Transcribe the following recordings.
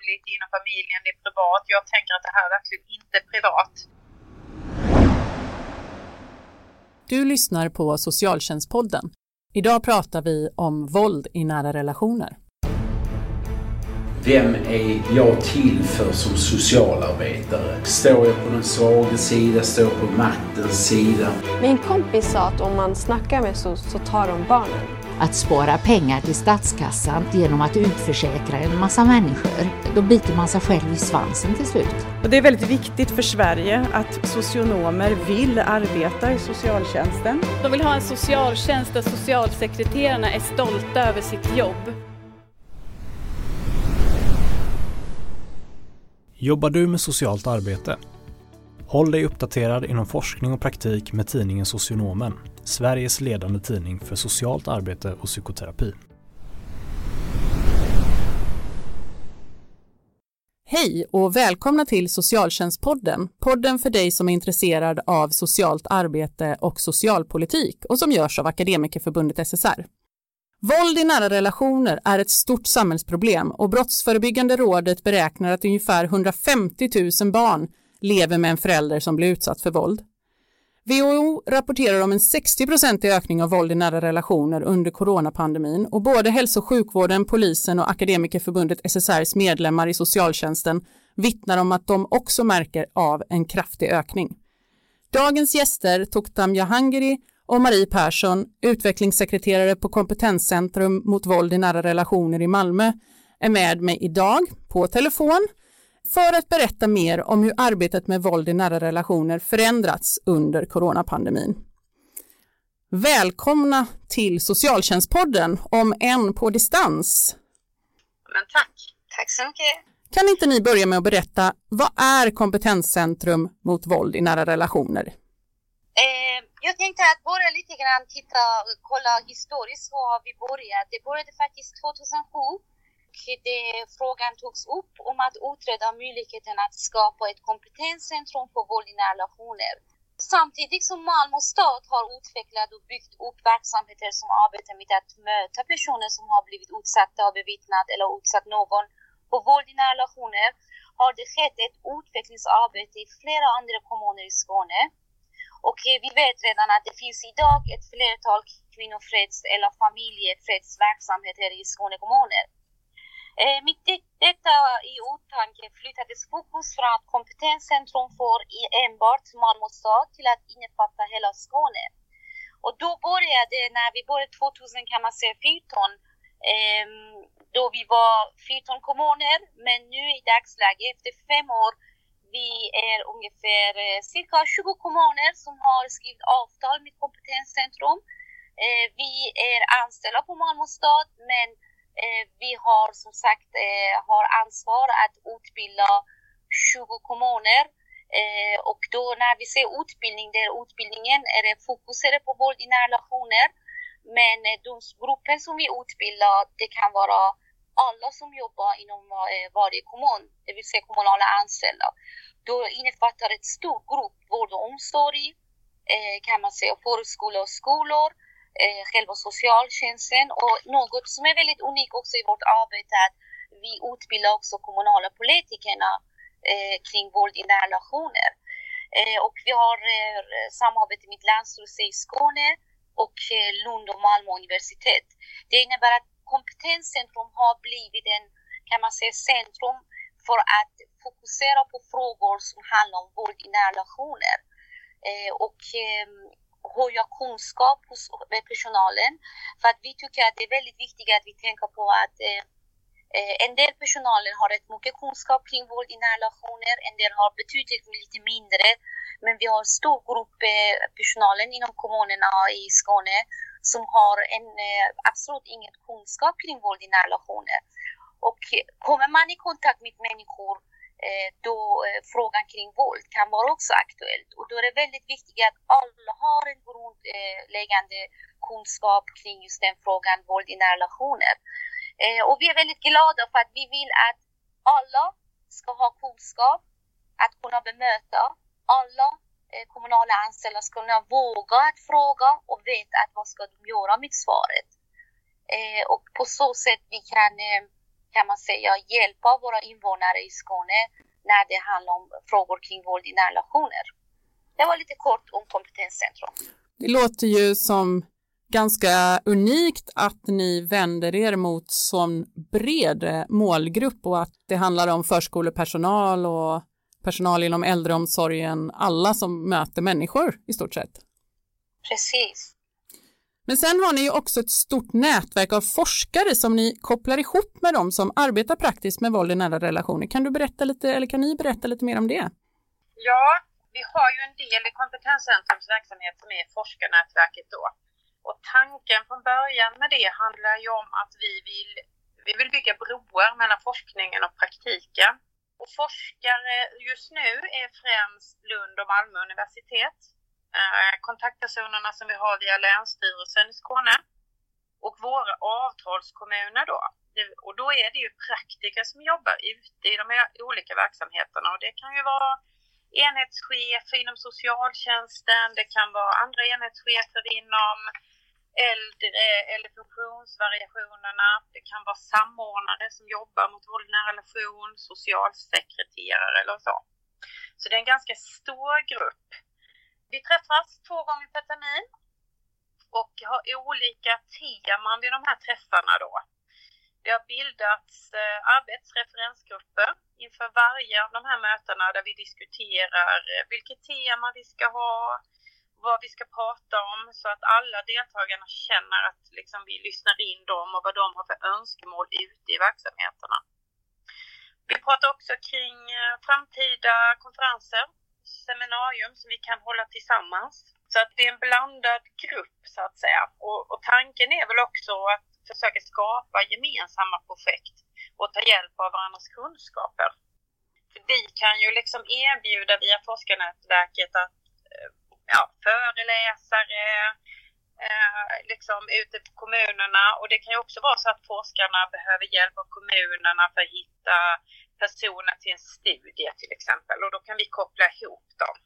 hemligt inom familjen, det är privat. Jag tänker att det här är verkligen inte privat. Du lyssnar på Socialtjänstpodden. Idag pratar vi om våld i nära relationer. Vem är jag till för som socialarbetare? Står jag på den svaga sida? Står jag på maktens sida? Min kompis sa att om man snackar med SOS så tar de barnen. Att spara pengar till statskassan genom att utförsäkra en massa människor, då biter man sig själv i svansen till slut. Och det är väldigt viktigt för Sverige att socionomer vill arbeta i socialtjänsten. De vill ha en socialtjänst där socialsekreterarna är stolta över sitt jobb. Jobbar du med socialt arbete? Håll dig uppdaterad inom forskning och praktik med tidningen Socionomen, Sveriges ledande tidning för socialt arbete och psykoterapi. Hej och välkomna till Socialtjänstpodden, podden för dig som är intresserad av socialt arbete och socialpolitik och som görs av Akademikerförbundet SSR. Våld i nära relationer är ett stort samhällsproblem och Brottsförebyggande rådet beräknar att ungefär 150 000 barn lever med en förälder som blir utsatt för våld. WHO rapporterar om en 60-procentig ökning av våld i nära relationer under coronapandemin och både hälso och sjukvården, polisen och Akademikerförbundet SSRs medlemmar i socialtjänsten vittnar om att de också märker av en kraftig ökning. Dagens gäster Toktam Jahangiri och Marie Persson, utvecklingssekreterare på Kompetenscentrum mot våld i nära relationer i Malmö, är med mig idag på telefon för att berätta mer om hur arbetet med våld i nära relationer förändrats under coronapandemin. Välkomna till Socialtjänstpodden om en på distans. Men tack. Tack så mycket. Kan inte ni börja med att berätta, vad är Kompetenscentrum mot våld i nära relationer? Eh, jag tänkte att börja lite grann titta, kolla historiskt hur har vi börjat. Det började faktiskt 2007 det, frågan togs upp om att utreda möjligheten att skapa ett kompetenscentrum för våld i nära relationer. Samtidigt som Malmö stad har utvecklat och byggt upp verksamheter som arbetar med att möta personer som har blivit utsatta och bevittnat eller utsatt någon för våld i nära relationer har det skett ett utvecklingsarbete i flera andra kommuner i Skåne. Och vi vet redan att det finns idag ett flertal kvinnofreds eller familjefredsverksamheter i Skåne kommuner. Eh, med detta i åtanke flyttades fokus från att kompetenscentrum får enbart Malmö stad till att innefatta hela Skåne. Och då började, när vi började 2000 kan man säga 14, eh, då vi var 14 kommuner, men nu i dagsläget efter fem år vi är ungefär eh, cirka 20 kommuner som har skrivit avtal med kompetenscentrum. Eh, vi är anställda på Malmö stad men Eh, vi har som sagt eh, har ansvar att utbilda 20 kommuner eh, och då när vi ser utbildning, där utbildningen är fokuserad på våld i nära relationer. Men eh, de grupper som vi utbildar, det kan vara alla som jobbar inom eh, varje kommun, det vill säga kommunala anställda. Då innefattar ett stort grupp vård och omsorg, kan man säga förskola och skolor, eh, själva socialtjänsten och något som är väldigt unikt också i vårt arbete är att vi utbildar också kommunala politikerna eh, kring våld i nära relationer. Eh, och vi har eh, samarbete med Länsstyrelsen i Skåne och eh, Lund och Malmö universitet. Det innebär att kompetenscentrum har blivit en, kan man säga, centrum för att fokusera på frågor som handlar om våld i nära relationer. Eh, och ehm, höja kunskap hos personalen. För att vi tycker att det är väldigt viktigt att vi tänker på att eh, eh, en del personalen har rätt mycket kunskap kring våld i nära relationer, en del har betydligt lite mindre. Men vi har en stor grupp eh, personalen inom kommunerna i Skåne som har en, eh, absolut ingen kunskap kring våld i nära relationer. Och kommer man i kontakt med människor Eh, då eh, frågan kring våld kan vara också aktuellt. Och då är det väldigt viktigt att alla har en grundläggande kunskap kring just den frågan, våld i nära relationer. Eh, och vi är väldigt glada för att vi vill att alla ska ha kunskap att kunna bemöta. Alla kommunala anställda ska kunna våga att fråga och veta att vad ska de göra med svaret. Och på så sätt vi kan kan man säga, hjälpa våra invånare i Skåne när det handlar om frågor kring våld i nära relationer. Det var lite kort om kompetenscentrum. Det låter ju som ganska unikt att ni vänder er mot sån bred målgrupp och att det handlar om förskolepersonal och personal inom äldreomsorgen, alla som möter människor i stort sett. Precis. Men sen har ni ju också ett stort nätverk av forskare som ni kopplar ihop med dem som arbetar praktiskt med våld i nära relationer. Kan du berätta lite, eller kan ni berätta lite mer om det? Ja, vi har ju en del i Kompetenscentrums verksamhet som är forskarnätverket då. Och tanken från början med det handlar ju om att vi vill, vi vill bygga broar mellan forskningen och praktiken. Och forskare just nu är främst Lund och Malmö universitet. Eh, kontaktpersonerna som vi har via Länsstyrelsen i Skåne. Och våra avtalskommuner då. Och då är det ju praktiker som jobbar ute i de olika verksamheterna och det kan ju vara enhetschefer inom socialtjänsten, det kan vara andra enhetschefer inom äldre eh, eller funktionsvariationerna. Det kan vara samordnare som jobbar mot våld i nära relation, socialsekreterare eller så. Så det är en ganska stor grupp. Vi träffas två gånger per termin och har olika teman vid de här träffarna då. Det har bildats eh, arbetsreferensgrupper inför varje av de här mötena där vi diskuterar eh, vilket tema vi ska ha, vad vi ska prata om så att alla deltagarna känner att liksom, vi lyssnar in dem och vad de har för önskemål ute i verksamheterna. Vi pratar också kring eh, framtida konferenser, seminarium som vi kan hålla tillsammans. Så att det är en blandad grupp så att säga. Och, och tanken är väl också att försöka skapa gemensamma projekt och ta hjälp av varandras kunskaper. För vi kan ju liksom erbjuda via forskarnätverket att eh, ja, föreläsare eh, liksom ute på kommunerna och det kan ju också vara så att forskarna behöver hjälp av kommunerna för att hitta personer till en studie till exempel och då kan vi koppla ihop dem.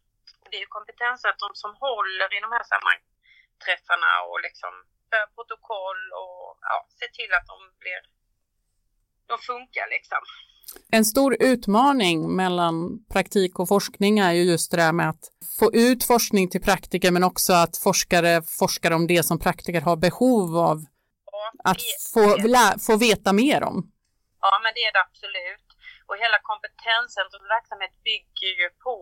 Det är ju kompetenscentrum som håller i de här sammanträffarna och liksom för protokoll och ja, se till att de blir de funkar liksom. En stor utmaning mellan praktik och forskning är ju just det där med att få ut forskning till praktiker men också att forskare forskar om det som praktiker har behov av ja, att få, få veta mer om. Ja, men det är det absolut. Och hela kompetenscentrums verksamhet bygger ju på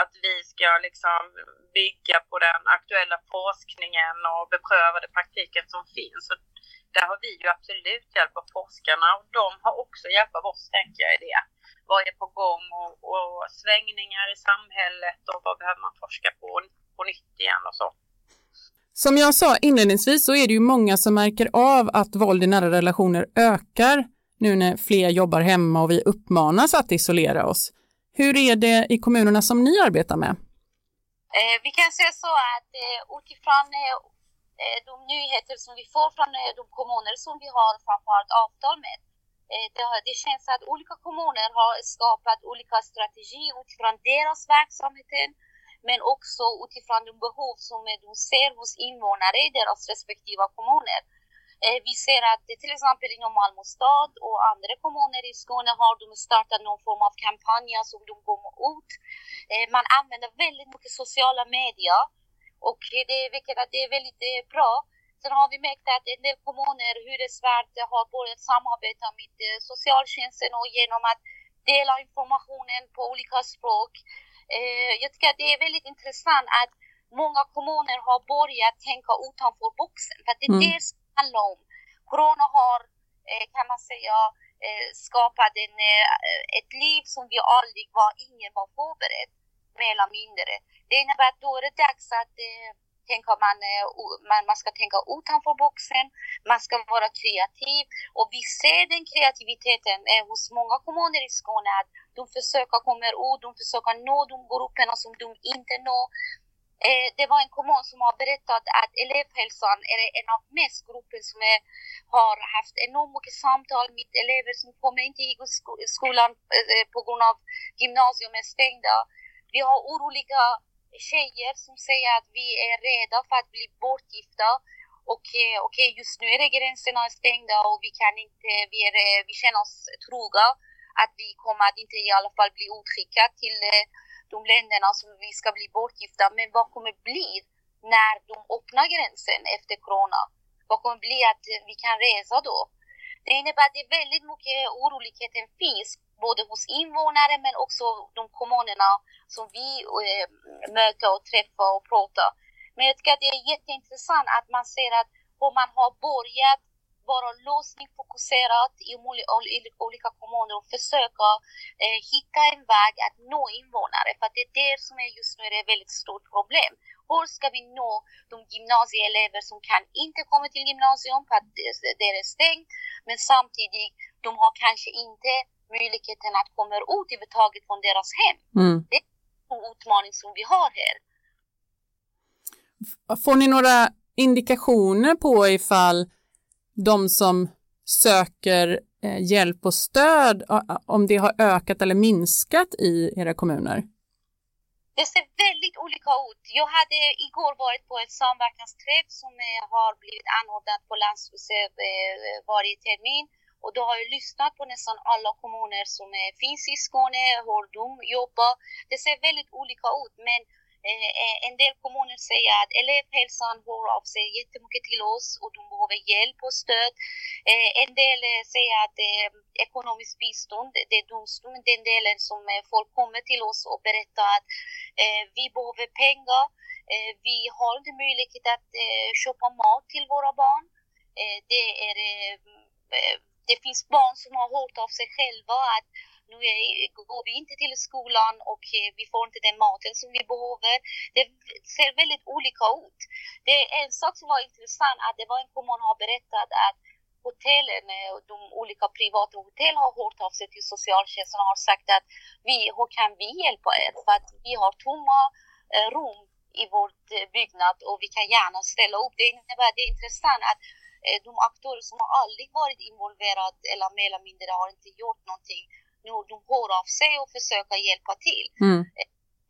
att vi ska liksom bygga på den aktuella forskningen och beprövade praktiken som finns. Och där har vi ju absolut hjälp av forskarna och de har också hjälp av oss tänker jag i det. Vad är på gång och, och svängningar i samhället och vad behöver man forska på, på nytt igen och så. Som jag sa inledningsvis så är det ju många som märker av att våld i nära relationer ökar nu när fler jobbar hemma och vi uppmanas att isolera oss. Hur är det i kommunerna som ni arbetar med? Eh, vi kan säga så att eh, utifrån eh, de nyheter som vi får från de kommuner som vi har framförallt avtal med. Det känns att olika kommuner har skapat olika strategier utifrån deras verksamheter men också utifrån de behov som de ser hos invånare i deras respektive kommuner. Vi ser att till exempel inom Malmö stad och andra kommuner i Skåne har de startat någon form av kampanjer som de går ut. Man använder väldigt mycket sociala medier och det, vilket att det är väldigt eh, bra. Sen har vi märkt att en del kommuner, hyresvärd, har börjat samarbeta med eh, socialtjänsten och genom att dela informationen på olika språk. Eh, jag tycker att det är väldigt intressant att många kommuner har börjat tänka utanför boxen. För det är mm. det handlar om. Corona har, eh, kan man säga, eh, skapat en, eh, ett liv som vi aldrig var, ingen var förberedd, mer eller mindre. Det innebär att då är det dags att tänka man, man, man ska tänka utanför boxen, man ska vara kreativ och vi ser den kreativiteten hos många kommuner i Skåne att de försöker komma ut, de försöker nå de grupperna som de inte når. Eh, det var en kommun som har berättat att elevhälsan är en av mest grupper som är, har haft enormt mycket samtal med elever som kommer inte i skolan eh, på grund av gymnasium är stängda. Vi har oroliga tjejer som säger att vi är rädda för att bli bortgifta och eh, okej, okay, just nu är det gränserna stängda och vi kan inte, vi, är, eh, vi känner oss trygga att vi kommer att inte i alla fall bli utskickade till eh, de länderna som vi ska bli bortgifta. Men vad kommer bli när de öppnar gränsen efter corona? Vad kommer bli att vi kan resa då? Det innebär att det är väldigt mycket oroligheter finns både hos invånare men också de kommunerna som vi eh, möter och träffar och pratar. Men jag tycker att det är jätteintressant att man ser att om man har börjat vara lösningsfokuserat i olika kommuner och försöka eh, hitta en väg att nå invånare. För det är det som är just nu ett väldigt stort problem. Hur ska vi nå de gymnasieelever som kan inte komma till gymnasium för att det är stängt, men samtidigt de har kanske inte möjligheten att komma ut överhuvudtaget från deras hem. Mm. Det är en utmaning som vi har här. Får ni några indikationer på ifall de som söker eh, hjälp och stöd, om det har ökat eller minskat i era kommuner? Det ser väldigt olika ut. Jag hade igår varit på ett samverkansträff som eh, har blivit anordnat på Landshuset eh, varje termin och då har jag lyssnat på nästan alla kommuner som finns i Skåne, hur de jobbar. Det ser väldigt olika ut men Eh, eh, en del kommuner säger att elevhälsan hör av sig jättemycket till oss och de behöver hjälp och stöd. Eh, en del eh, säger att eh, ekonomiskt bistånd, det är den delen som folk kommer till oss och berättar att vi behöver pengar. Vi har inte möjlighet att köpa mat till våra barn. Det, är, det finns barn som har hört av sig själva att nu går vi inte till skolan och eh, vi får inte den maten som vi behöver. Det ser väldigt olika ut. Det är en sak som var intressant att det var en kommun som har berättat att hotellen, eh, de olika privata hotell har hört av sig till socialtjänsten och har sagt att vi, hur kan vi hjälpa er? För att vi har tomma eh, rum i vår byggnad och vi kan gärna ställa upp. Det innebär det är intressant att de aktörer som har aldrig varit involverade eller mer eller mindre har inte gjort någonting nu de hör av sig och försöker hjälpa till. Mm.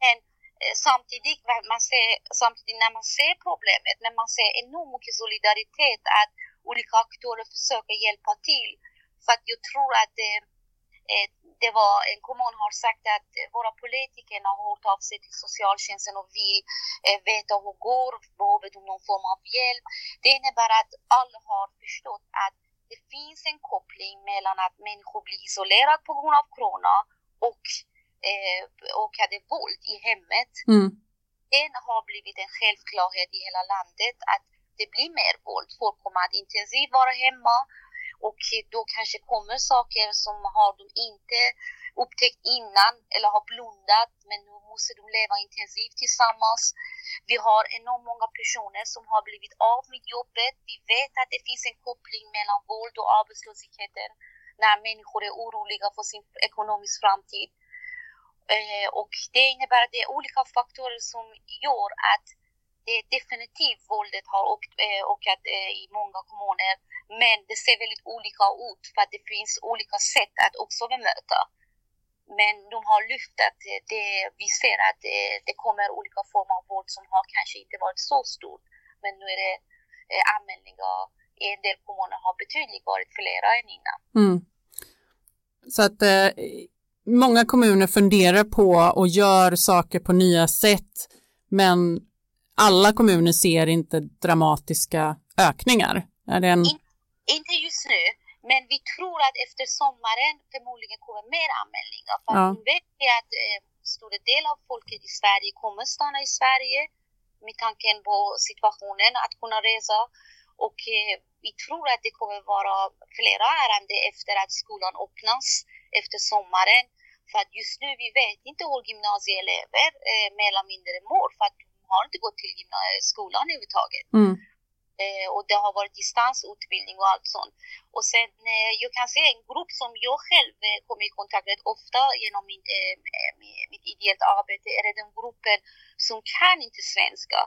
Men eh, samtidigt, man ser, samtidigt när man ser problemet, när man ser enormt mycket solidaritet att olika aktörer försöker hjälpa till. För att jag tror att det, eh, det var, en kommun har sagt att våra politiker har hört av sig till socialtjänsten och vill eh, veta hur det går, behöver de någon form av hjälp. Det innebär att alla har förstått att det finns en koppling mellan att människor blir isolerade på grund av corona och, eh, hade våld i hemmet. Mm. Den har blivit en självklarhet i hela landet att det blir mer våld. Folk kommer att intensivt vara hemma och då kanske kommer saker som har de inte upptäckt innan eller har blundat men nu måste de leva intensivt tillsammans. Vi har enormt många personer som har blivit av med jobbet. Vi vet att det finns en koppling mellan våld och arbetslösheten när människor är oroliga för sin ekonomiska framtid. Eh, och det innebär att det är olika faktorer som gör att det definitivt våldet har ökat eh, eh, i många kommuner. Men det ser väldigt olika ut för att det finns olika sätt att också bemöta. Men de har lyft att det, vi ser att det, det kommer olika former av våld som har kanske inte varit så stort. Men nu är det eh, anmälningar i en del kommuner har betydligt varit flera än innan. Mm. Så att eh, många kommuner funderar på och gör saker på nya sätt men alla kommuner ser inte dramatiska ökningar. Är det en... In, inte just nu. Men vi tror att efter sommaren förmodligen kommer mer anmälningar. För ja. vi vet att eh, stora del av folket i Sverige kommer stanna i Sverige med tanken på situationen att kunna resa. Och eh, vi tror att det kommer vara flera ärenden efter att skolan öppnas efter sommaren. För att just nu vi vet inte hur gymnasieelever eh, mer eller mindre mår för att de har inte gått till skolan överhuvudtaget. Mm. Eh, och det har varit distansutbildning och allt sånt. Och sen eh, jag kan säga en grupp som jag själv eh, kommer i kontakt med ofta genom min, mitt ideellt arbete är den gruppen som kan inte svenska,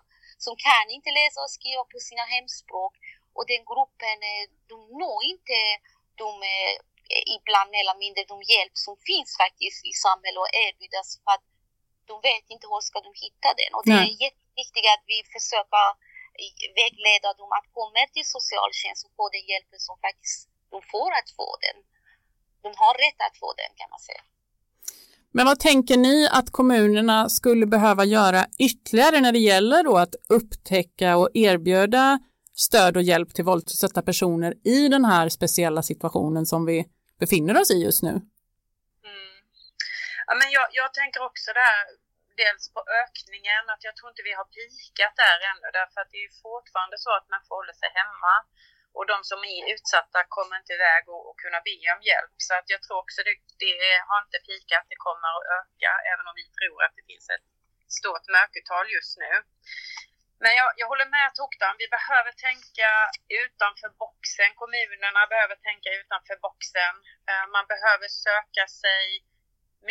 som kan inte läsa och skriva på sina hemspråk. Och den gruppen de når inte de ibland mer eller mindre de hjälp som finns faktiskt i samhället och erbjudas för att de vet inte hur ska de hitta den. Och det är jätteviktigt att vi försöker vägleda dem att komma till socialtjänst och få den hjälpen som faktiskt de får att få den. De har rätt att få den kan man säga. Men vad tänker ni att kommunerna skulle behöva göra ytterligare när det gäller då att upptäcka och erbjuda stöd och hjälp till våldsutsatta personer i den här speciella situationen som vi befinner oss i just nu? Mm. Ja, men jag, jag tänker också där dels på ökningen, att jag tror inte vi har pikat där ännu därför att det är fortfarande så att man får hålla sig hemma och de som är utsatta kommer inte iväg och, och kunna be om hjälp. Så att jag tror också det, det har inte pikat, det kommer att öka även om vi tror att det finns ett stort mörkertal just nu. Men jag, jag håller med Toktan, vi behöver tänka utanför boxen. Kommunerna behöver tänka utanför boxen. Eh, man behöver söka sig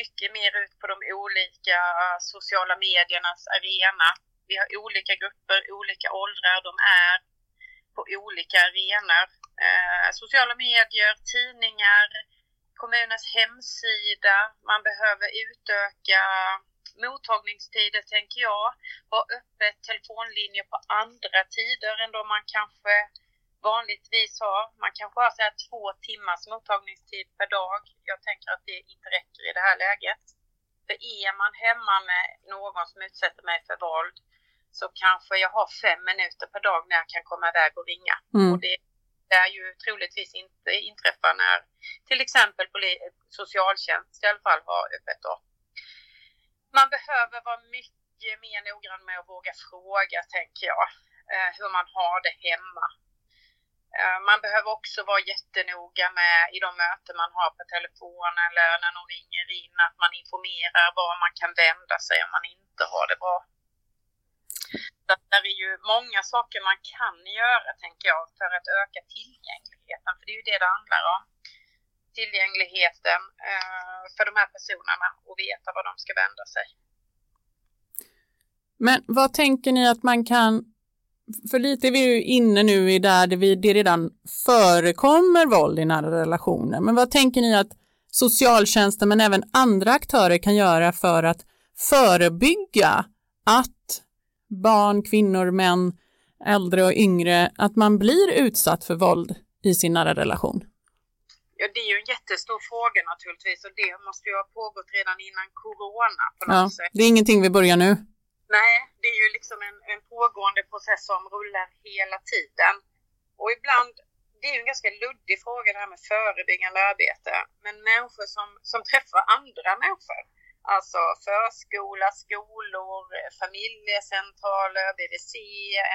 mycket mer ut på de olika eh, sociala mediernas arena. Vi har olika grupper, olika åldrar, de är på olika arenor. Eh, sociala medier, tidningar, kommunens hemsida. Man behöver utöka mottagningstider tänker jag. Ha öppet telefonlinjer på andra tider än då man kanske vanligtvis har. Man kanske har så här två timmars mottagningstid per dag. Jag tänker att det inte räcker i det här läget. För är man hemma med någon som utsätter mig för våld så kanske jag har fem minuter per dag när jag kan komma iväg och ringa. Mm. Och det är ju troligtvis inte inträffar när till exempel socialtjänst i alla fall har öppet då. Man behöver vara mycket mer noggrann med att våga fråga, tänker jag, eh, hur man har det hemma. Eh, man behöver också vara jättenoga med i de möten man har på telefon eller när någon ringer in att man informerar var man kan vända sig om man inte har det bra. Det är ju många saker man kan göra, tänker jag, för att öka tillgängligheten. För det är ju det det handlar om. Tillgängligheten eh, för de här personerna och veta var de ska vända sig. Men vad tänker ni att man kan för lite är vi ju inne nu i där det, vi, det redan förekommer våld i nära relationer. Men vad tänker ni att socialtjänsten men även andra aktörer kan göra för att förebygga att barn, kvinnor, män, äldre och yngre, att man blir utsatt för våld i sin nära relation? Ja, det är ju en jättestor fråga naturligtvis och det måste ju ha pågått redan innan corona på något ja, sätt. Det är ingenting vi börjar nu. Nej, det är ju liksom en, en pågående process som rullar hela tiden. Och ibland, det är ju en ganska luddig fråga det här med förebyggande arbete. Men människor som, som träffar andra människor Alltså förskola, skolor, familjecentraler, BVC,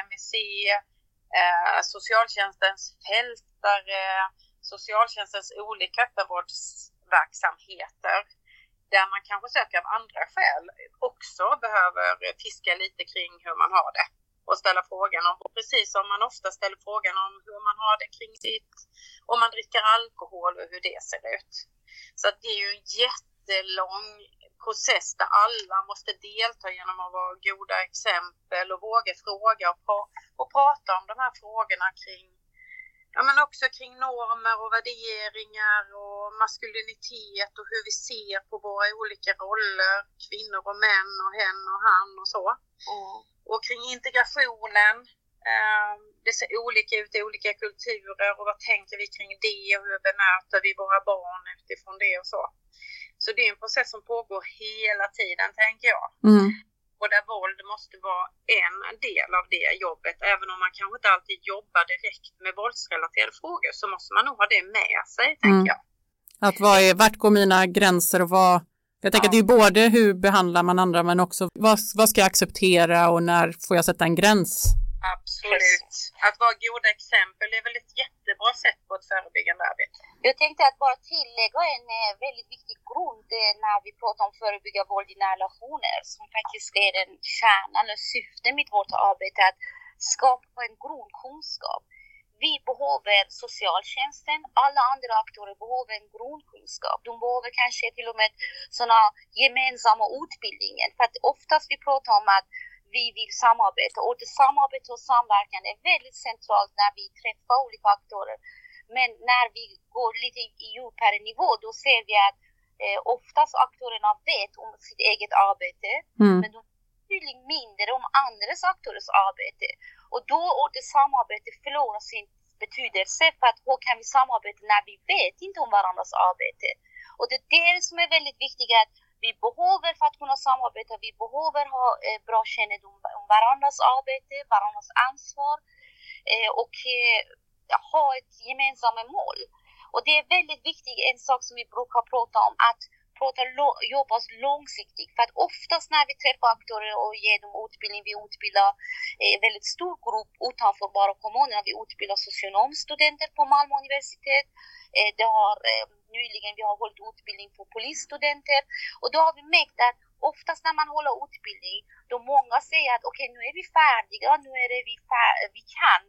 MVC, eh, socialtjänstens fältare, socialtjänstens olika öppenvårdsverksamheter där man kanske söker av andra skäl också behöver fiska lite kring hur man har det och ställa frågan om, precis som man ofta ställer frågan om hur man har det kring sitt, om man dricker alkohol och hur det ser ut. Så det är ju en jättelång process där alla måste delta genom att vara goda exempel och våga fråga och, pra och prata om de här frågorna kring ja, men också kring normer och värderingar och maskulinitet och hur vi ser på våra olika roller, kvinnor och män och hen och han och så. Mm. Och kring integrationen. Eh, det ser olika ut i olika kulturer och vad tänker vi kring det och hur bemöter vi våra barn utifrån det och så. Så det är en process som pågår hela tiden tänker jag. Mm. Och där våld måste vara en del av det jobbet. Även om man kanske inte alltid jobbar direkt med våldsrelaterade frågor så måste man nog ha det med sig, tänker mm. jag. Att vad är, vart går mina gränser och vad, jag tänker ja. att det är både hur behandlar man andra men också vad, vad ska jag acceptera och när får jag sätta en gräns? Absolut. Att vara goda exempel är väl ett jättebra sätt på ett förebyggande arbete. Jag tänkte att bara tillägga en eh, väldigt viktig grund är när vi pratar om förebygga våld i nära relationer som faktiskt är den kärnan och syftet med vårt arbete att skapa en grundkunskap. Vi behöver socialtjänsten, alla andra aktörer behöver en grundkunskap. De behöver kanske till och med sådana gemensamma utbildningar. För att oftast vi pratar om att vi vill samarbeta och det samarbete och samverkan är väldigt centralt när vi träffar olika aktörer. Men när vi går lite djupare nivå då ser vi att eh, oftast aktörerna vet om sitt eget arbete mm. men de betydligt mindre om andras aktörers arbete. Och då ordet samarbete förlorar sin betydelse för att hur kan vi samarbeta när vi vet inte om varandras arbete? Och det är det som är väldigt viktigt att vi behöver för att kunna samarbeta, vi behöver ha eh, bra kännedom om varandras arbete, varandras ansvar eh, och eh, ha ett gemensamt mål. Och det är väldigt viktigt, en sak som vi brukar prata om, att prata, jobba långsiktigt. För att oftast när vi träffar aktörer och ger dem utbildning, vi utbildar en eh, väldigt stor grupp utanför bara kommunerna. Vi utbildar socionomstudenter på Malmö universitet. Eh, det har eh, nyligen vi har hållit utbildning för polisstudenter och då har vi märkt att oftast när man håller utbildning, då många säger att okej, okay, nu är vi färdiga, nu är det vi, vi kan.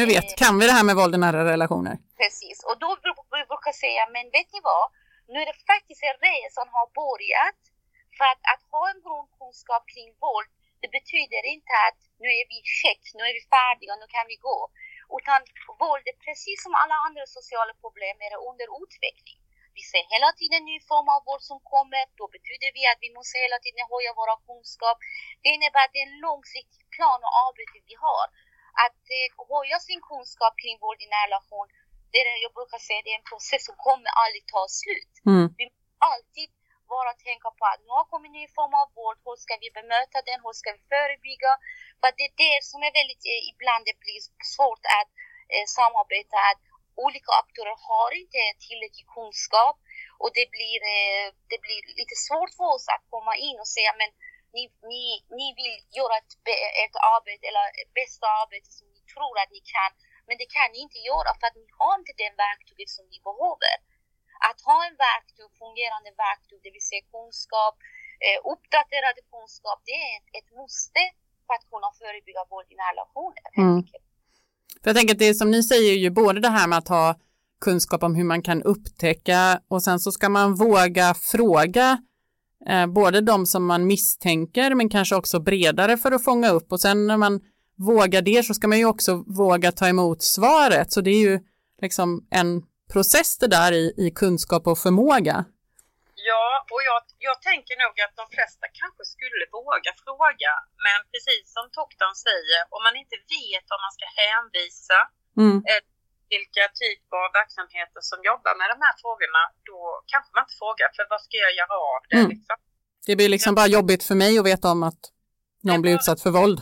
Jag vet, kan vi det här med våld i nära relationer? Precis, och då brukar vi säga, men vet ni vad? Nu är det faktiskt en resa som har börjat. För att, att ha en grundkunskap kring våld, det betyder inte att nu är vi check, nu är vi färdiga, nu kan vi gå. Utan våld är precis som alla andra sociala problem är under utveckling. Vi ser hela tiden ny form av våld som kommer. Då betyder det att vi måste hela tiden höja våra kunskap. Det innebär att det är en långsiktig plan och arbete vi har. Att eh, höja sin kunskap kring våld i nära relation det är jag brukar säga, det är en process som kommer aldrig ta slut. Mm. Vi måste alltid bara tänka på att nu har kommit en ny form av vård, hur ska vi bemöta den, hur ska vi förebygga? För det är det som är väldigt, eh, ibland det blir svårt att eh, samarbeta, att olika aktörer har inte tillräcklig kunskap och det blir, eh, det blir lite svårt för oss att komma in och säga men ni, ni, ni vill göra ett, ett arbete eller bästa arbete som ni tror att ni kan men det kan ni inte göra för att ni har inte den verktyget som ni behöver. Att ha en verktyg, fungerande verktyg, det vill säga kunskap, eh, uppdaterad kunskap, det är ett, ett måste för att kunna förebygga våld i nära relationer. Mm. För jag tänker att det som ni säger är ju både det här med att ha kunskap om hur man kan upptäcka och sen så ska man våga fråga eh, både de som man misstänker men kanske också bredare för att fånga upp och sen när man vågar det så ska man ju också våga ta emot svaret. Så det är ju liksom en process det där i, i kunskap och förmåga. Ja, och jag, jag tänker nog att de flesta kanske skulle våga fråga. Men precis som Toktan säger, om man inte vet vad man ska hänvisa mm. eh, vilka typer av verksamheter som jobbar med de här frågorna, då kanske man inte frågar, för vad ska jag göra av det? Mm. Liksom? Det blir liksom bara jobbigt för mig att veta om att någon blir utsatt för våld.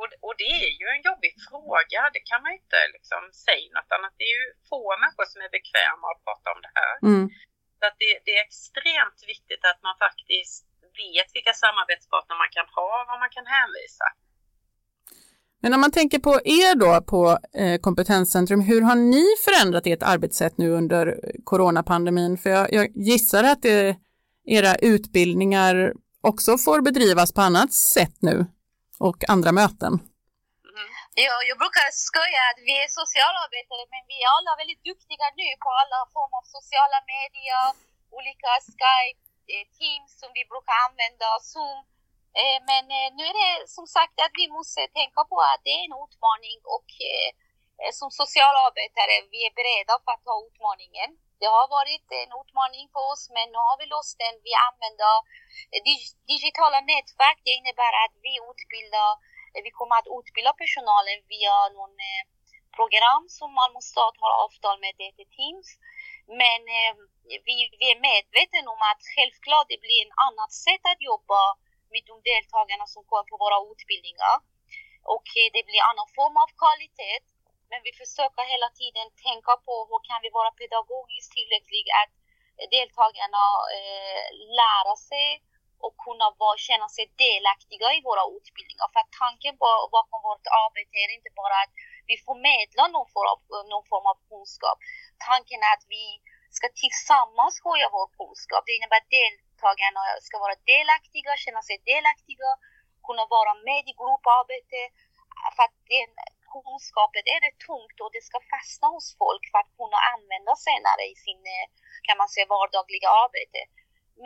Och, och det är ju en jobbig fråga, det kan man inte liksom säga något annat. Det är ju få människor som är bekväma att prata om det här. Mm. Så att det, det, är extremt viktigt att man faktiskt vet vilka samarbetspartner man kan ha och vad man kan hänvisa. Men om man tänker på er då på eh, Kompetenscentrum, hur har ni förändrat ert arbetssätt nu under coronapandemin? För jag, jag gissar att det, era utbildningar också får bedrivas på annat sätt nu och andra möten? Mm-hmm. Ja, jag brukar skoja att vi är socialarbetare men vi är alla väldigt duktiga nu på alla former av sociala medier, olika Skype-teams eh, som vi brukar använda, Zoom. Eh, men eh, nu är det som sagt att vi måste tänka på att det är en utmaning och eh, som socialarbetare vi är beredda på att ta utmaningen. Det har varit en utmaning för oss men nu har vi löst den. Vi använder digitala nätverk. Det innebär att vi utbildar, vi kommer att utbilda personalen via någon program som Malmö stad har avtal med DT Teams. Men vi, vi är medvetna om att självklart det blir ett annat sätt att jobba med de deltagarna som kommer på våra utbildningar. Och eh, det blir annan form av kvalitet. Men vi försöker hela tiden tänka på hur kan vi vara pedagogiskt tillräckliga att eh, deltagarna eh, lära sig och kunna vara, känna sig delaktiga i våra utbildningar. För tanken bakom vårt arbete är inte bara att vi förmedlar någon form av, någon form av kunskap. Tanken är att vi ska tillsammans höja vår kunskap. Det innebär att deltagarna ska vara delaktiga, känna sig delaktiga, kunna vara med i grupparbete. För att den kunskapen är det tungt och det ska fastna hos folk för att kunna använda senare i sin, eh, kan man säga, vardagliga arbete.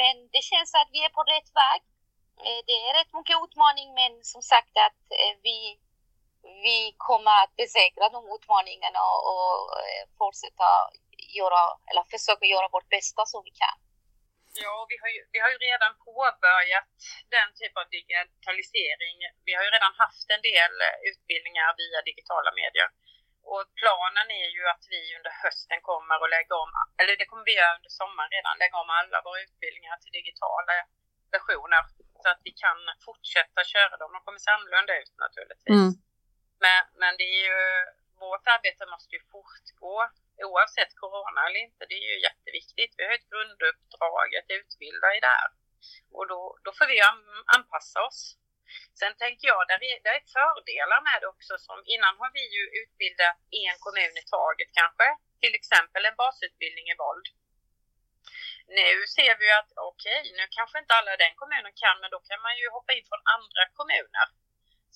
Men det känns att vi är på rätt väg. Eh, det är rätt mycket utmaning men som sagt att eh, vi, vi kommer att besegra de utmaningarna och fortsätta göra, eller försöka göra vårt bästa som vi kan. Ja, vi har, ju, vi har ju redan påbörjat den typen av digitalisering. Vi har ju redan haft en del eh, utbildningar via digitala medier. Och planen är ju att vi under hösten kommer att lägga om, eller det kommer vi göra under sommaren redan, lägga om alla våra utbildningar till digitala versioner så att vi kan fortsätta köra dem. De kommer se annorlunda ut naturligtvis. Mm. Men, men det är ju, vårt arbete måste ju fortgå oavsett corona eller inte. Det är ju jätteviktigt. Vi har ett grunduppdrag att utbilda i det här. Och då, då får vi anpassa oss. Sen tänker jag, där är, där är fördelar med det också. Som innan har vi ju utbildat en kommun i taget kanske. Till exempel en basutbildning i våld. Nu ser vi att okej, okay, nu kanske inte alla i den kommunen kan, men då kan man ju hoppa in från andra kommuner.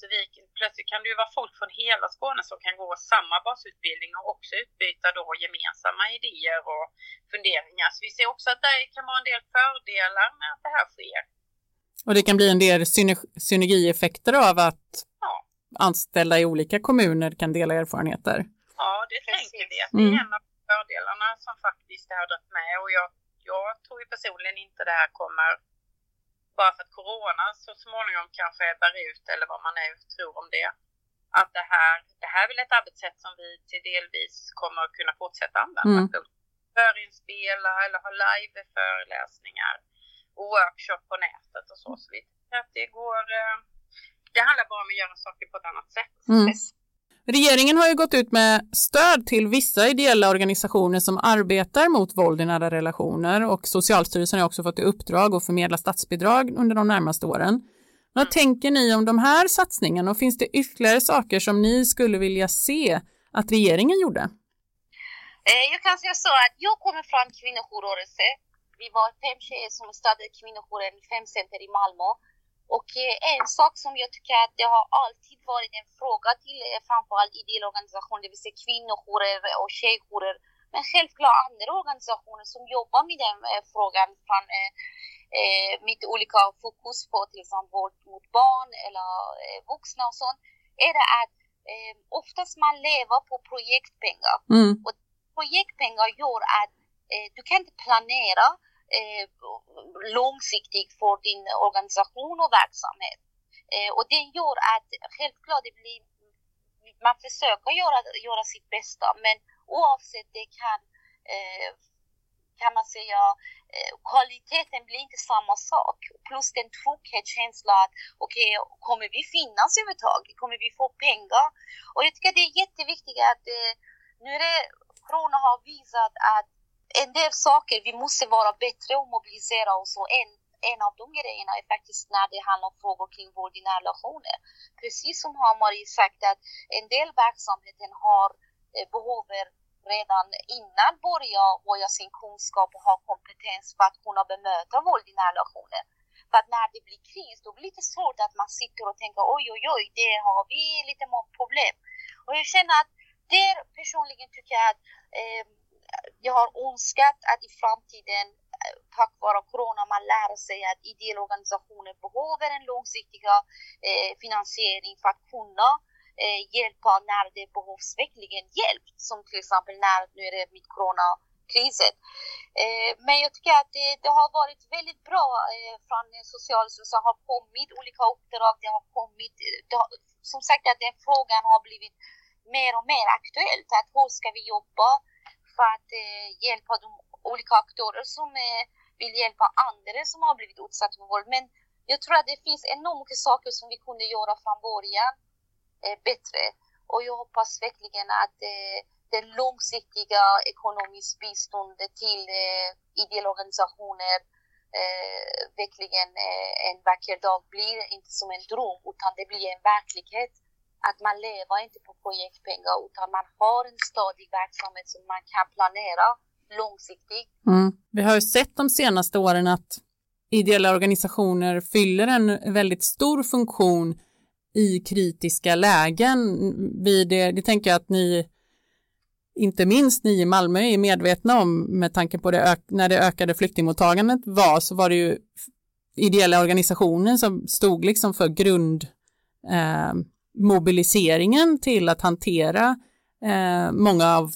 Så vi, plötsligt kan det ju vara folk från hela Skåne som kan gå samma basutbildning och också utbyta då gemensamma idéer och funderingar. Så vi ser också att det kan vara en del fördelar med att det här sker. Och det kan bli en del synergieffekter av att ja. anställda i olika kommuner kan dela erfarenheter? Ja, det Precis. tänker vi att det är mm. en av fördelarna som faktiskt har dragit med och jag, jag tror ju personligen inte det här kommer bara för att corona så småningom kanske ebbar ut eller vad man nu tror om det. Att det här, det här är väl ett arbetssätt som vi till delvis kommer att kunna fortsätta använda. Mm. Förinspela eller ha live-föreläsningar och workshop på nätet och så. Så vi att det går, eh, det handlar bara om att göra saker på ett annat sätt. Mm. Regeringen har ju gått ut med stöd till vissa ideella organisationer som arbetar mot våld i nära relationer och Socialstyrelsen har också fått i uppdrag att förmedla statsbidrag under de närmaste åren. Vad mm. tänker ni om de här satsningarna och finns det ytterligare saker som ni skulle vilja se att regeringen gjorde? Eh, jag kan säga så att jag kommer från kvinnojourrörelse. Vi var fem tjejer som startade kvinnojouren Femcenter i Malmö och eh, en sak som jag tycker att det har alltid varit en fråga till eh, framförallt ideella organisationer, det vill säga kvinnojourer och tjejjourer, men självklart andra organisationer som jobbar med den eh, frågan från eh, med olika fokus på till exempel våld mot barn eller eh, vuxna och sånt, är det att eh, oftast man lever på projektpengar. Mm. Och projektpengar gör att eh, du kan inte planera eh, långsiktigt för din organisation och verksamhet. Eh, och det gör att självklart det blir, man försöker göra, göra sitt bästa men oavsett det kan eh, kan man säga, eh, kvaliteten blir inte samma sak. Plus den trygghetskänslan att okej, okay, kommer vi finnas överhuvudtaget? Kommer vi få pengar? Och jag tycker det är jätteviktigt att eh, nu är det, Corona har visat att en del saker vi måste vara bättre och mobilisera oss och en, en av de grejerna är faktiskt när det handlar om frågor kring våld i nära relationer. Precis som har Marie sagt att en del verksamheten har eh, behöver redan innan börja höja sin kunskap och ha kompetens för att kunna bemöta våld i nära relationer. För att när det blir kris, då blir det lite svårt att man sitter och tänker oj, oj, oj, det har vi lite problem. Och jag känner att där personligen tycker jag att eh, jag har önskat att i framtiden eh, tack vare corona man lär sig att ideella organisationer behöver en långsiktig eh, finansiering för att kunna eh, hjälpa när det behövs verkligen hjälp. Som till exempel när, nu är det mitt coronakrisen. Eh, men jag tycker att det, det har varit väldigt bra eh, från Socialstyrelsen har kommit olika uppdrag, det har kommit, eh, det har, som sagt att den frågan har blivit mer och mer aktuellt. Att hur ska vi jobba för att eh, hjälpa de olika aktörer som eh, vill hjälpa andra som har blivit utsatta för våld. Men jag tror att det finns enormt mycket saker som vi kunde göra från början eh, bättre. Och jag hoppas verkligen att eh, det långsiktiga ekonomiska biståndet till eh, ideella organisationer eh, verkligen eh, en vacker dag blir inte som en dröm utan det blir en verklighet att man lever inte på projektpengar utan man har en stadig verksamhet som man kan planera långsiktigt. Mm. Vi har ju sett de senaste åren att ideella organisationer fyller en väldigt stor funktion i kritiska lägen. Vid det, det tänker jag att ni, inte minst ni i Malmö, är medvetna om med tanke på det när det ökade flyktingmottagandet var så var det ju ideella organisationer som stod liksom för grund eh, mobiliseringen till att hantera eh, många av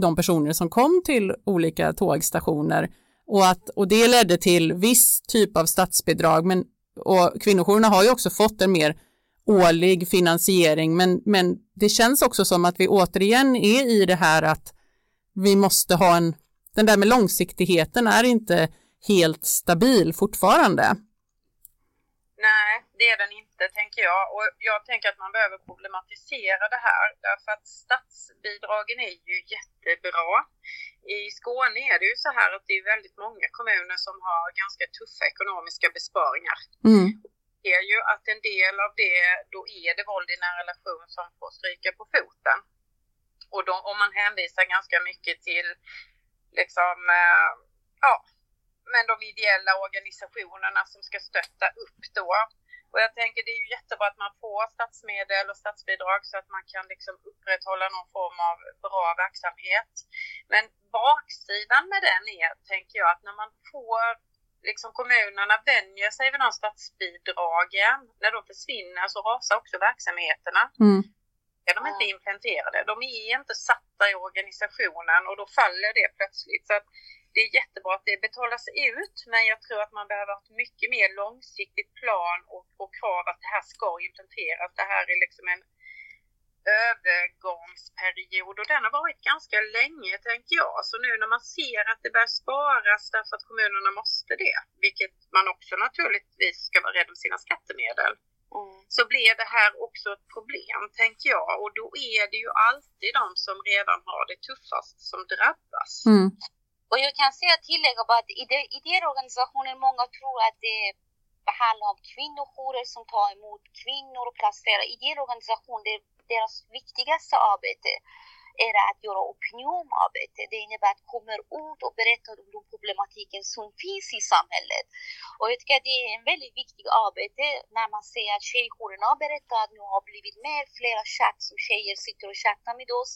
de personer som kom till olika tågstationer Och, att, och det ledde till viss typ av statsbidrag, men och kvinnojourerna har ju också fått en mer årlig finansiering, men, men det känns också som att vi återigen är i det här att vi måste ha en, den där med långsiktigheten är inte helt stabil fortfarande. Nej, det är den inte tänker jag och jag tänker att man behöver problematisera det här därför att statsbidragen är ju jättebra. I Skåne är det ju så här att det är väldigt många kommuner som har ganska tuffa ekonomiska besparingar. Mm. Det är ju att en del av det, då är det våld i nära relation som får stryka på foten. Och då, om man hänvisar ganska mycket till liksom, eh, ja, men de ideella organisationerna som ska stötta upp då. Och jag tänker det är ju jättebra att man får statsmedel och statsbidrag så att man kan liksom upprätthålla någon form av bra verksamhet. Men baksidan med den är, tänker jag, att när man får liksom kommunerna vänjer sig vid de statsbidragen, när de försvinner så rasar också verksamheterna. Mm. Är de inte implementerade, de är inte satta i organisationen och då faller det plötsligt. Så att det är jättebra att det betalas ut, men jag tror att man behöver ha ett mycket mer långsiktigt plan och, och krav att det här ska implementeras. Det här är liksom en övergångsperiod och den har varit ganska länge tänker jag. Så nu när man ser att det börjar sparas därför att kommunerna måste det, vilket man också naturligtvis ska vara rädd om sina skattemedel, mm. så blir det här också ett problem tänker jag och då är det ju alltid de som redan har det tuffast som drabbas. Mm. Och jag kan säga tillägga bara att ideella organisationer, många tror att det handlar om kvinnojourer som tar emot kvinnor och placerar. Ideella organisationer, det är deras viktigaste arbete är att göra opinionarbete. Det innebär att komma ut och berätta om de problematiken som finns i samhället. Och jag tycker att det är en väldigt viktig arbete när man ser att tjejjourerna berättar att nu har blivit mer, flera chatt som tjejer sitter och chattar med oss.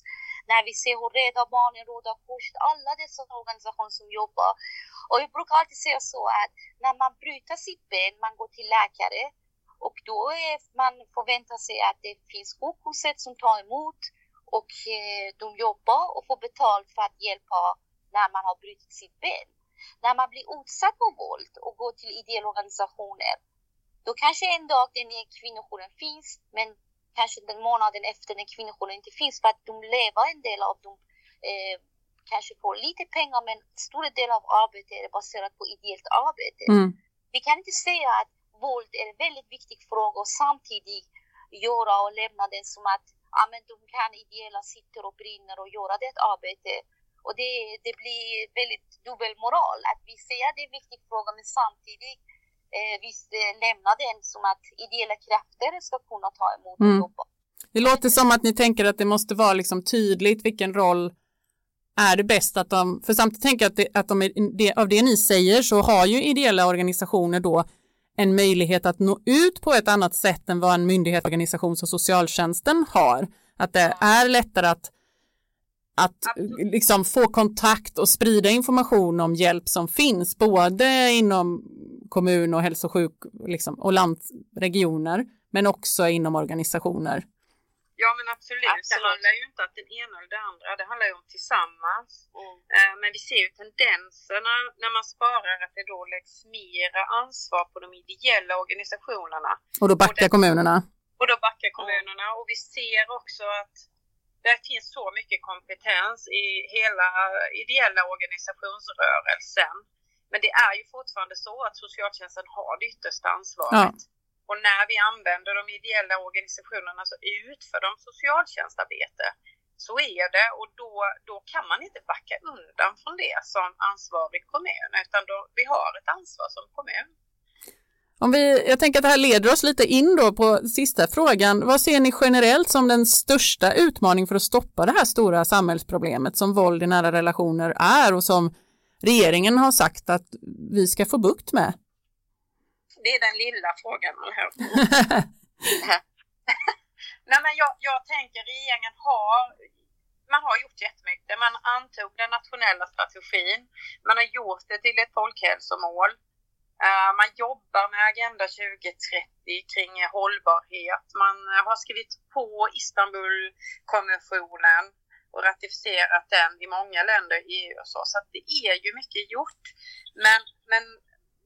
När vi ser hur Rädda Barnen, Röda Korset, alla dessa organisationer som jobbar. Och jag brukar alltid säga så att när man bryter sitt ben, man går till läkare och då är man förväntar sig att det finns sjukhuset som tar emot och eh, de jobbar och får betalt för att hjälpa när man har brutit sitt ben. När man blir utsatt för våld och går till ideella organisationer, då kanske en dag den kvinnojouren finns, men kanske den månaden efter den kvinnojouren inte finns för att de lever en del av dem eh, kanske får lite pengar men stora delar av arbetet är baserat på ideellt arbete. Mm. Vi kan inte säga att våld är en väldigt viktig fråga och samtidigt göra och lämna den som att ja, men de kan ideella sitter och brinner och göra det arbete. Och det, det blir väldigt dubbelmoral att vi säger att det är en viktig fråga men samtidigt eh, vi lämnar den som att ideella krafter ska kunna ta emot och Mm. jobba. Det låter som att ni tänker att det måste vara liksom tydligt vilken roll är det bäst att de, för samtidigt tänker jag att, det, att de, det, av det ni säger så har ju ideella organisationer då en möjlighet att nå ut på ett annat sätt än vad en myndighet, organisation som socialtjänsten har. Att det är lättare att, att liksom få kontakt och sprida information om hjälp som finns, både inom kommun och hälso och sjuk liksom, och landregioner, men också inom organisationer. Ja men absolut. Absolut. Det handlar ju inte om det ena eller det andra. Det handlar ju om tillsammans. Eh, Men vi ser ju tendenserna när man sparar att det då läggs mera ansvar på de ideella organisationerna. Och då backar kommunerna. Och då backar kommunerna och vi ser också att det finns så mycket kompetens i hela ideella organisationsrörelsen. Men det är ju fortfarande så att socialtjänsten har det yttersta ansvaret. Och när vi använder de ideella organisationerna alltså så utför de socialtjänstarbete. Så är det och då, då kan man inte backa undan från det som ansvarig kommun utan då, vi har ett ansvar som kommun. Om vi, jag tänker att det här leder oss lite in då på sista frågan. Vad ser ni generellt som den största utmaningen för att stoppa det här stora samhällsproblemet som våld i nära relationer är och som regeringen har sagt att vi ska få bukt med? Det är den lilla frågan, eller hur? Nej, men jag, jag tänker regeringen har man har gjort jättemycket. Man antog den nationella strategin. Man har gjort det till ett folkhälsomål. Eh, man jobbar med Agenda 2030 kring hållbarhet. Man har skrivit på Istanbulkonventionen. och ratificerat den i många länder i EU och så. Så det är ju mycket gjort. Men, men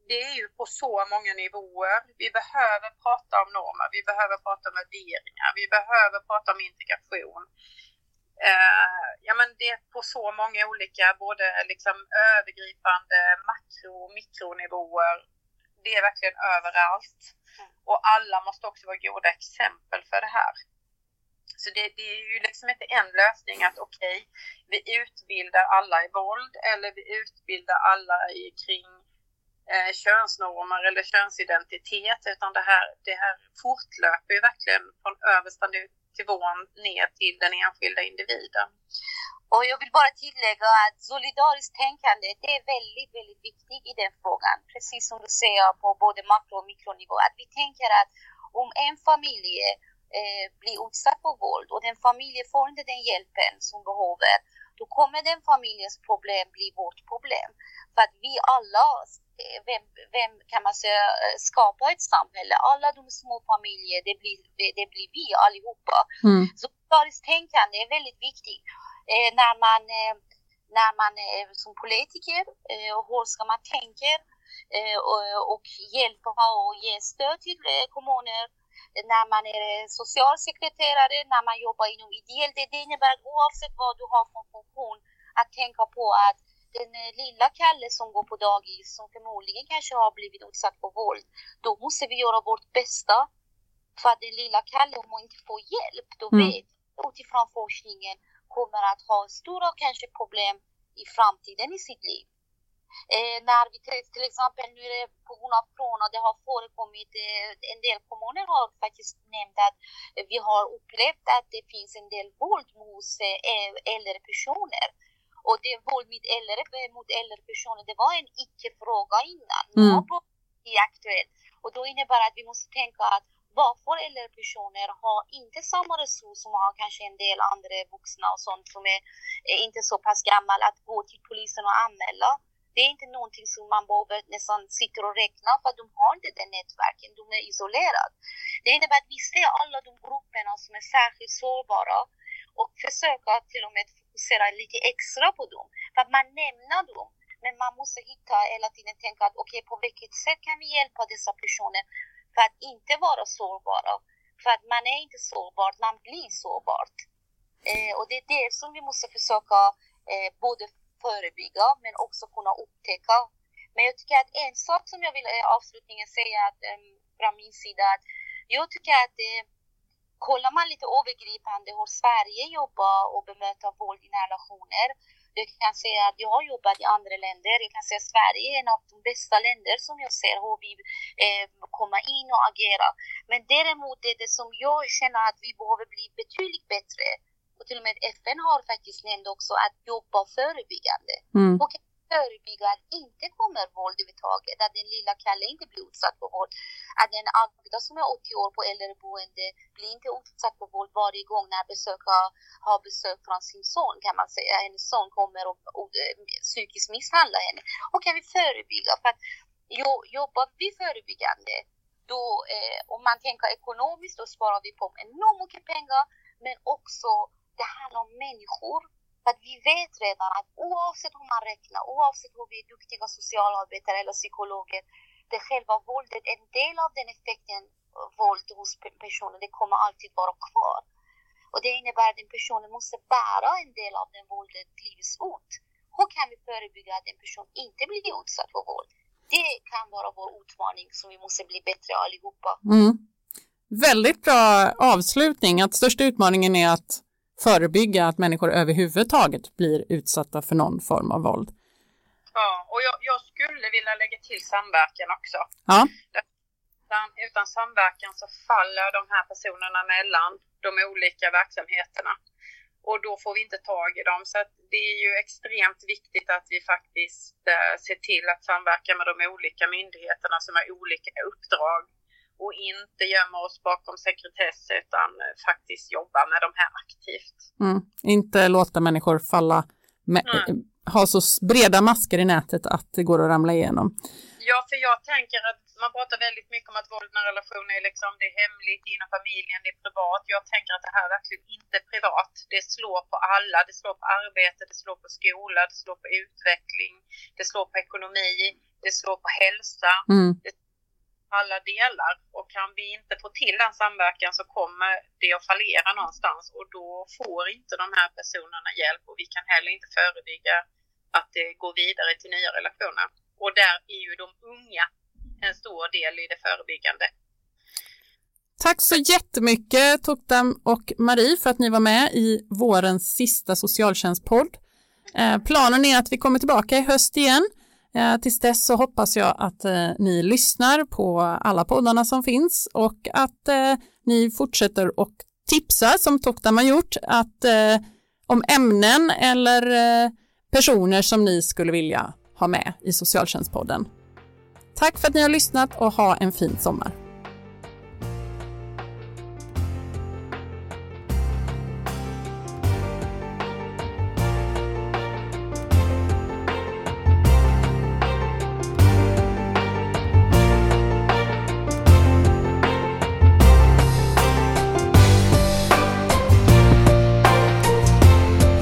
det är ju på så många nivåer. Vi behöver prata om normer, vi behöver prata om värderingar, vi behöver prata om integration. Eh, ja, men det är på så många olika, både liksom övergripande makro och mikronivåer. Det är verkligen överallt. Och alla måste också vara goda exempel för det här. Så det, det, är ju liksom inte en lösning att okej, okay, vi utbildar alla i våld eller vi utbildar alla i, kring eh, könsnormer eller könsidentitet utan det här, det här fortlöper ju verkligen från översta nivån ner till den enskilda individen. Och jag vill bara tillägga att solidariskt tänkande det är väldigt, väldigt viktigt i den frågan. Precis som du säger på både makro och mikronivå. Att vi tänker att om en familj eh, blir utsatt för våld och den familjen får inte den hjälpen som behöver, då kommer den familjens problem bli vårt problem. För att vi alla, vem, vem kan man säga, eh, skapar ett samhälle. Alla de små familjer, det blir, det blir vi allihopa. Mm. Så solidariskt tänkande är väldigt viktigt. Eh, när man, eh, när man är som politiker, eh, hur ska man tänka eh, och, och hjälpa och ge stöd till kommuner när man är socialsekreterare, när man jobbar inom ideellt. Det innebär oavsett vad du har för funktion, att tänka på att den lilla Kalle som går på dagis, som förmodligen kanske har blivit utsatt för våld, då måste vi göra vårt bästa för att den lilla Kalle, om hon inte får hjälp, då mm. vet utifrån forskningen kommer att ha stora kanske problem i framtiden i sitt liv. Eh, när vi till exempel nu är det på grund av corona, det har förekommit, eh, en del kommuner har faktiskt nämnt att vi har upplevt att det finns en del våld hos eh, äldre personer. Och det våld mot äldre, mot äldre personer, det var en icke-fråga innan. Mm. Nu är aktuellt. Och då innebär det att vi måste tänka att varför äldre personer har inte samma resurs som har kanske en del andra vuxna och sånt som är, inte så pass gammal att gå till polisen och anmäla. Det är inte någonting som man behöver nästan sitta och räkna för de har inte det nätverken, de är isolerade. Det innebär att vi ser alla de grupperna som är särskilt sårbara och försöka till och med fokusera lite extra på dem. För att man nämner dem, men man måste hitta hela tiden tänka att okej, okay, på vilket sätt kan vi hjälpa dessa personer för att inte vara sårbara? För att man är inte sårbar, man blir sårbar. Eh, och det är det som vi måste försöka eh, både förebygga men också kunna upptäcka. Men jag tycker att en sak som jag vill eh, avslutningen säga att, eh, från min sida att jag tycker att eh, kollar man lite övergripande hur Sverige jobbar och bemöter våld i nära relationer. Jag kan säga att jag har jobbat i andra länder. Jag kan säga att Sverige är en av de bästa länder som jag ser hur vi eh, kommer in och agerar. Men däremot är det som jag känner att vi behöver bli betydligt bättre och till och med FN har faktiskt nämnt också att jobba förebyggande. Mm. Och förebygga att inte kommer våld överhuvudtaget, att den lilla Kalle inte blir utsatt för våld. Att den Agda som är 80 år på äldreboende blir inte utsatt för våld varje gång när besökare har besök från sin son kan man säga. Hennes son kommer och, och, och psykiskt misshandlar henne. Och kan vi förebygga? För att jo, jobbar vi förebyggande då, eh, om man tänker ekonomiskt, då sparar vi på enormt mycket pengar men också det handlar om människor. För att vi vet redan att oavsett hur man räknar, oavsett hur vi är duktiga socialarbetare eller psykologer, det själva våldet, en del av den effekten våld hos personen, det kommer alltid vara kvar. Och det innebär att den personen måste bära en del av den våldet livs ut. Hur kan vi förebygga att en person inte blir utsatt för våld? Det kan vara vår utmaning som vi måste bli bättre allihopa. Mm. Väldigt bra avslutning, att största utmaningen är att förebygga att människor överhuvudtaget blir utsatta för någon form av våld. Ja, och jag, jag skulle vilja lägga till samverkan också. Ja. Utan, utan samverkan så faller de här personerna mellan de olika verksamheterna och då får vi inte tag i dem. Så det är ju extremt viktigt att vi faktiskt eh, ser till att samverka med de olika myndigheterna som har olika uppdrag och inte gömma oss bakom sekretess utan eh, faktiskt jobba med de här aktivt. Mm. Inte låta människor falla, med, mm. ha så breda masker i nätet att det går att ramla igenom. Ja, för jag tänker att man pratar väldigt mycket om att våld i relationer är liksom, det är hemligt inom familjen, det är privat. Jag tänker att det här är verkligen inte privat. Det slår på alla. Det slår på arbete, det slår på skola, det slår på utveckling, det slår på ekonomi, det slår på hälsa. Mm. Det alla delar och kan vi inte få till den samverkan så kommer det att fallera någonstans och då får inte de här personerna hjälp och vi kan heller inte förebygga att det går vidare till nya relationer. Och där är ju de unga en stor del i det förebyggande. Tack så jättemycket Toktam och Marie för att ni var med i vårens sista socialtjänstpodd. Eh, planen är att vi kommer tillbaka i höst igen. Eh, tills dess så hoppas jag att eh, ni lyssnar på alla poddarna som finns och att eh, ni fortsätter och tipsa som Toktam har gjort att, eh, om ämnen eller eh, personer som ni skulle vilja ha med i Socialtjänstpodden. Tack för att ni har lyssnat och ha en fin sommar.